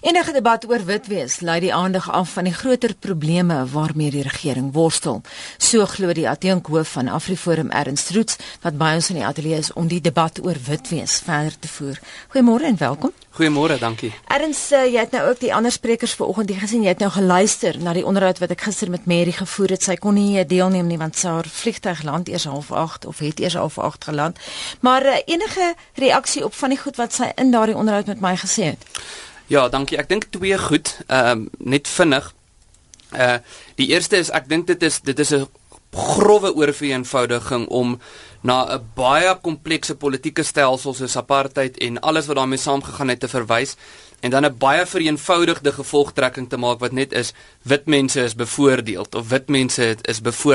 Enige debat oor witwees lei die aandag af van die groter probleme waarmee die regering worstel. So glo die adjunkhoof van AfriForum Ernst Roots wat by ons in die ateljee is om die debat oor witwees verder te voer. Goeiemôre en welkom. Goeiemôre, dankie. Ernst, eh, jy het nou ook die ander sprekers vanoggend gesien. Jy het nou geluister na die onderhoud wat ek gister met Mary gevoer het. Sy kon nie eh, deelneem nie want sy haar vliegtuig land eers half 8 of het eers half 8 geland. Maar eh, enige reaksie op van die goed wat sy in daardie onderhoud met my gesê het? Ja, dankie. Ek dink twee goed, ehm um, net vinnig. Uh die eerste is ek dink dit is dit is 'n grouwe oorvereenvoudiging om na 'n baie komplekse politieke stelsel soos apartheid en alles wat daarmee saamgegaan het te verwys en dan 'n baie vereenvoudigde gevolgtrekking te maak wat net is wit mense is bevoordeeld of wit mense is bevoordeel.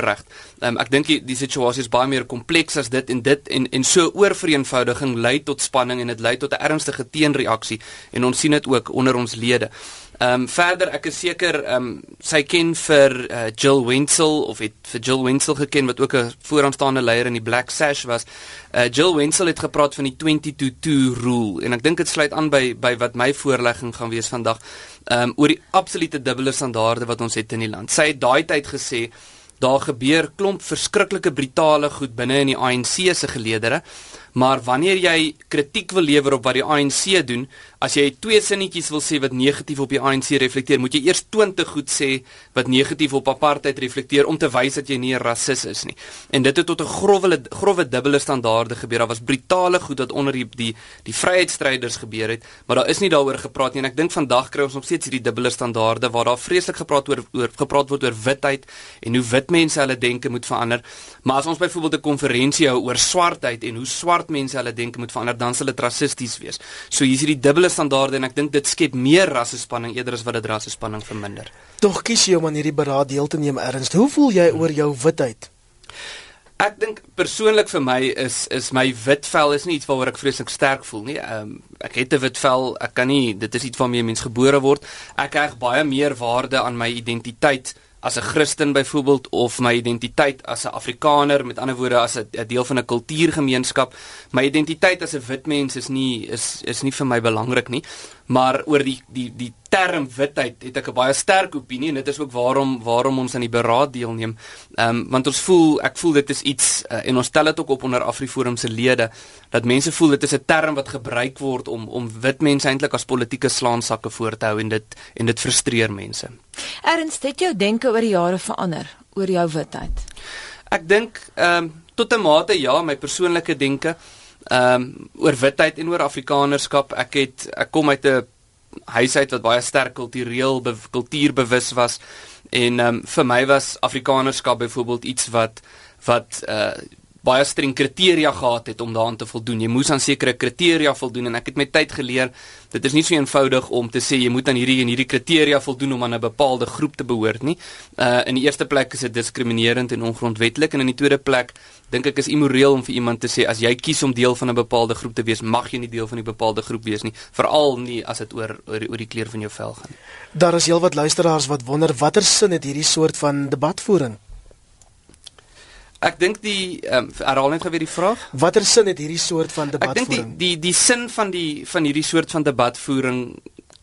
Um, ek dink die, die situasie is baie meer kompleks as dit en dit en en so oorvereenvoudiging lei tot spanning en dit lei tot 'n ernstige teenreaksie en ons sien dit ook onder ons lede. Ehm um, verder ek is seker ehm um, sy ken vir uh, Jill Wenzel of het vir Jill Wenzel geken wat ook 'n vooraanstaande leier in die Black Sash was. Uh, Jill Wenzel het gepraat van die 2022 rule en ek dink dit sluit aan by by wat my voorlegging gaan wees vandag. Ehm um, oor die absolute dubbele standaarde wat ons het in die land. Sy het daai tyd gesê daar gebeur klomp verskriklike brutale goed binne in die ANC se geleedere. Maar wanneer jy kritiek wil lewer op wat die ANC doen, as jy twee sinnetjies wil sê wat negatief op die ANC reflekteer, moet jy eers 20 goed sê wat negatief op apartheid reflekteer om te wys dat jy nie 'n rasis is nie. En dit het tot 'n growwe growwe dubbele standaarde gebeur. Daar was brutale goed wat onder die die, die vryheidsstryders gebeur het, maar daar is nie daaroor gepraat nie en ek dink vandag kry ons nog steeds hierdie dubbele standaarde waar daar vreeslik gepraat oor oor gepraat word oor witheid en hoe wit mense hulle denke moet verander. Maar as ons byvoorbeeld 'n konferensie hou oor swartheid en hoe swart swart mense hulle denke moet verander, dan sal dit rassisties wees. So hier's hierdie dubbele standaarde en ek dink dit skep meer rassespanning eerder as wat dit rassespanning verminder. Tog kies jy om aan hierdie beraad deel te neem erns. Hoe voel jy oor jou witheid? Ek dink persoonlik vir my is is my wit vel is nie iets waaroor ek vreeslik sterk voel nie. Ehm um, ek het 'n wit vel. Ek kan nie dit is iets waarmee 'n mens gebore word. Ek heg baie meer waarde aan my identiteit as 'n Christen byvoorbeeld of my identiteit as 'n Afrikaner, met ander woorde as 'n deel van 'n kultuurgemeenskap. My identiteit as 'n wit mens is nie is is nie vir my belangrik nie, maar oor die die die term witheid het ek 'n baie sterk opinie en dit is ook waarom waarom ons aan die beraad deelneem. Ehm um, want ons voel ek voel dit is iets uh, en ons stel dit ook op onder Afriforum se lede dat mense voel dit is 'n term wat gebruik word om om wit mense eintlik as politieke slaansakke voor te hou en dit en dit frustreer mense. Ernst, het jou denke oor die jare verander oor jou witheid? Ek dink ehm um, tot 'n mate ja, my persoonlike denke ehm um, oor witheid en oor afrikanerskap. Ek het ek kom uit 'n huis uit wat baie sterk kultureel be, kultuurbewus was en ehm um, vir my was afrikanerskap byvoorbeeld iets wat wat uh baie streng kriteria gehad het om daaraan te voldoen. Jy moes aan sekere kriteria voldoen en ek het met tyd geleer dit is nie so eenvoudig om te sê jy moet aan hierdie en hierdie kriteria voldoen om aan 'n bepaalde groep te behoort nie. Uh in die eerste plek is dit diskriminerend en ongrondwettig en in die tweede plek dink ek is immoreel om vir iemand te sê as jy kies om deel van 'n bepaalde groep te wees, mag jy nie deel van die bepaalde groep wees nie, veral nie as dit oor oor, oor die kleur van jou vel gaan. Daar is heelwat luisteraars wat wonder watter sin het hierdie soort van debatvoering? Ek dink die ehm um, herhaal net gou weer die vraag. Watter sin het hierdie soort van debatvoering? Ek dink die die die sin van die van hierdie soort van debatvoering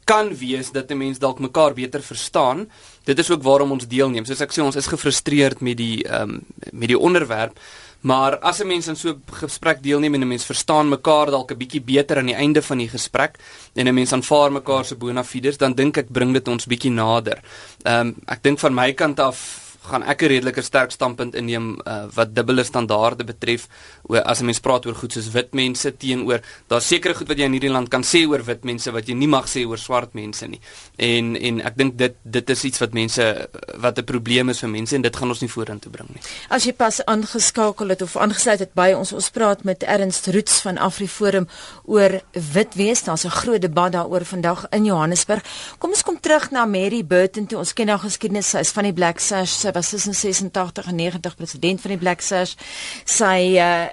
kan wees dat 'n mens dalk mekaar beter verstaan. Dit is ook waarom ons deelneem. Soos ek sê, ons is gefrustreerd met die ehm um, met die onderwerp. Maar as 'n mens in so 'n gesprek deelneem en 'n mens verstaan mekaar dalk 'n bietjie beter aan die einde van die gesprek en 'n mens aanvaar mekaar se bona fides, dan dink ek bring dit ons bietjie nader. Ehm um, ek dink van my kant af gaan ek 'n redelike sterk standpunt inneem uh, wat dubbele standaarde betref oor as 'n mens praat oor goed soos wit mense teenoor daar's sekere goed wat jy in hierdie land kan sê oor wit mense wat jy nie mag sê oor swart mense nie. En en ek dink dit dit is iets wat mense wat 'n probleem is vir mense en dit gaan ons nie vorentoe bring nie. As jy pas aangeskakel het of aangesluit het by ons ons praat met Ernst Roots van AfriForum oor wit wees, daar's 'n groot debat daaroor vandag in Johannesburg. Kom ons kom terug na Mary Burton toe ons ken haar geskiedenis, sy is van die Black Sash was tussen 86 en 90 president van die Black Sash. Sy uh,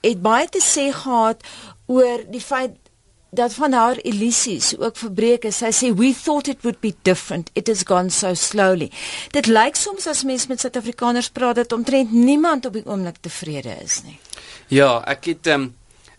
het baie te sê gehad oor die feit dat van haar illusies ook verbreek is. Sy sê we thought it would be different. It has gone so slowly. Dit lyk soms as mense met Suid-Afrikaners praat dat omtrent niemand op die oomblik tevrede is nie. Ja, ek het um,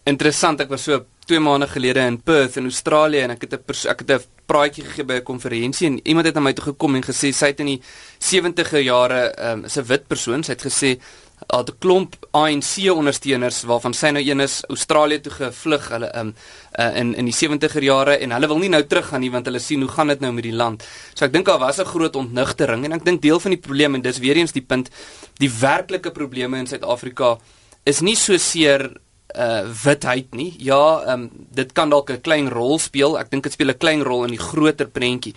interessant, ek was so 2 maande gelede in Perth in Australië en ek het 'n ek het 'n praatjie gegee by 'n konferensie en iemand het na my toe gekom en gesê sy het in die 70er jare um, 'n wit persoon, sy het gesê al 'n klomp ANC ondersteuners waarvan sy nou een is Australië toe gevlug hulle um, uh, in in die 70er jare en hulle wil nie nou teruggaan nie want hulle sien hoe gaan dit nou met die land. So ek dink daar was 'n groot ontnigtering en ek dink deel van die probleem en dis weer eens die punt die werklike probleme in Suid-Afrika is nie so seer uh witheid nie. Ja, ehm um, dit kan dalk 'n klein rol speel. Ek dink dit speel 'n klein rol in die groter prentjie.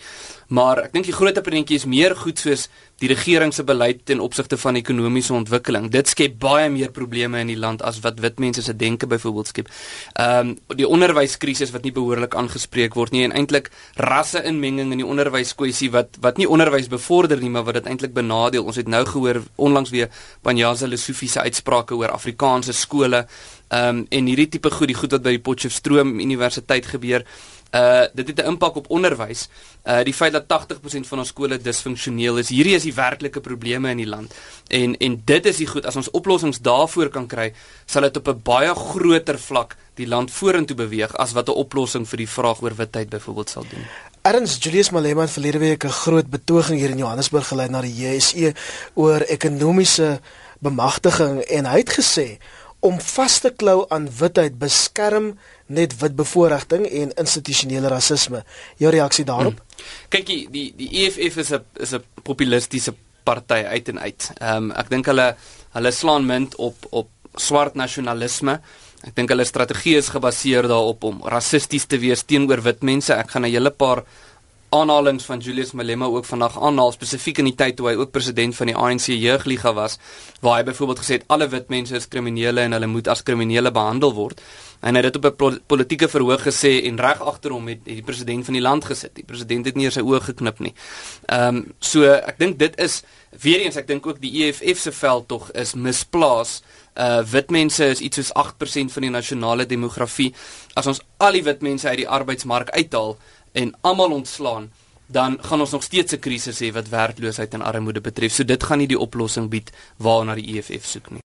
Maar ek dink die groter prentjie is meer goed soos die regering se beleid ten opsigte van ekonomiese ontwikkeling. Dit skep baie meer probleme in die land as wat wit mense se denke byvoorbeeld skep. Ehm um, die onderwyskrisis wat nie behoorlik aangespreek word nie en eintlik rasse-inmenging in die onderwyskwessie wat wat nie onderwys bevorder nie, maar wat dit eintlik benadeel. Ons het nou gehoor onlangs weer Panyaza Lesofie se uitsprake oor Afrikaanse skole. Ehm um, en hierdie tipe goed, die goed wat by die Potchefstroom Universiteit gebeur, uh dit het 'n impak op onderwys. Uh die feit dat 80% van ons skole disfunksioneel is. Hierdie is die werklike probleme in die land. En en dit is die goed as ons oplossings daarvoor kan kry, sal dit op 'n baie groter vlak die land vorentoe beweeg as wat 'n oplossing vir die vraag oor witheid byvoorbeeld sal doen. Ernst Julius Malema het verlede week 'n groot betoging hier in Johannesburg gelei na die JSE oor ekonomiese bemagtiging en hy het gesê om vas te klou aan witheid beskerm net wit bevoordiging en institusionele rasisme. Jou reaksie daarop? Hmm. Kyk, die die die EFF is 'n is 'n populistiese party uit en uit. Ehm um, ek dink hulle hulle slaan munt op op swart nasionalisme. Ek dink hulle strategie is gebaseer daarop om rassisties te wees teenoor wit mense. Ek gaan 'n hele paar aanhalings van Julius Malema ook vandag aanhaal spesifiek in die tyd toe hy ook president van die ANC jeugliga was waar hy byvoorbeeld gesê het alle wit mense is kriminele en hulle moet as kriminele behandel word en hy het dit op 'n politieke verhoog gesê en reg agter hom het die president van die land gesit die president het nie eers sy oë geknip nie ehm um, so ek dink dit is weer eens ek dink ook die EFF se veld tog is misplaas uh wit mense is iets soos 8% van die nasionale demografie as ons al die wit mense uit die arbeidsmark uithaal en almal ontslaan, dan gaan ons nog steeds 'n krisis hê wat werkloosheid en armoede betref. So dit gaan nie die oplossing bied waarna die EFF soek nie.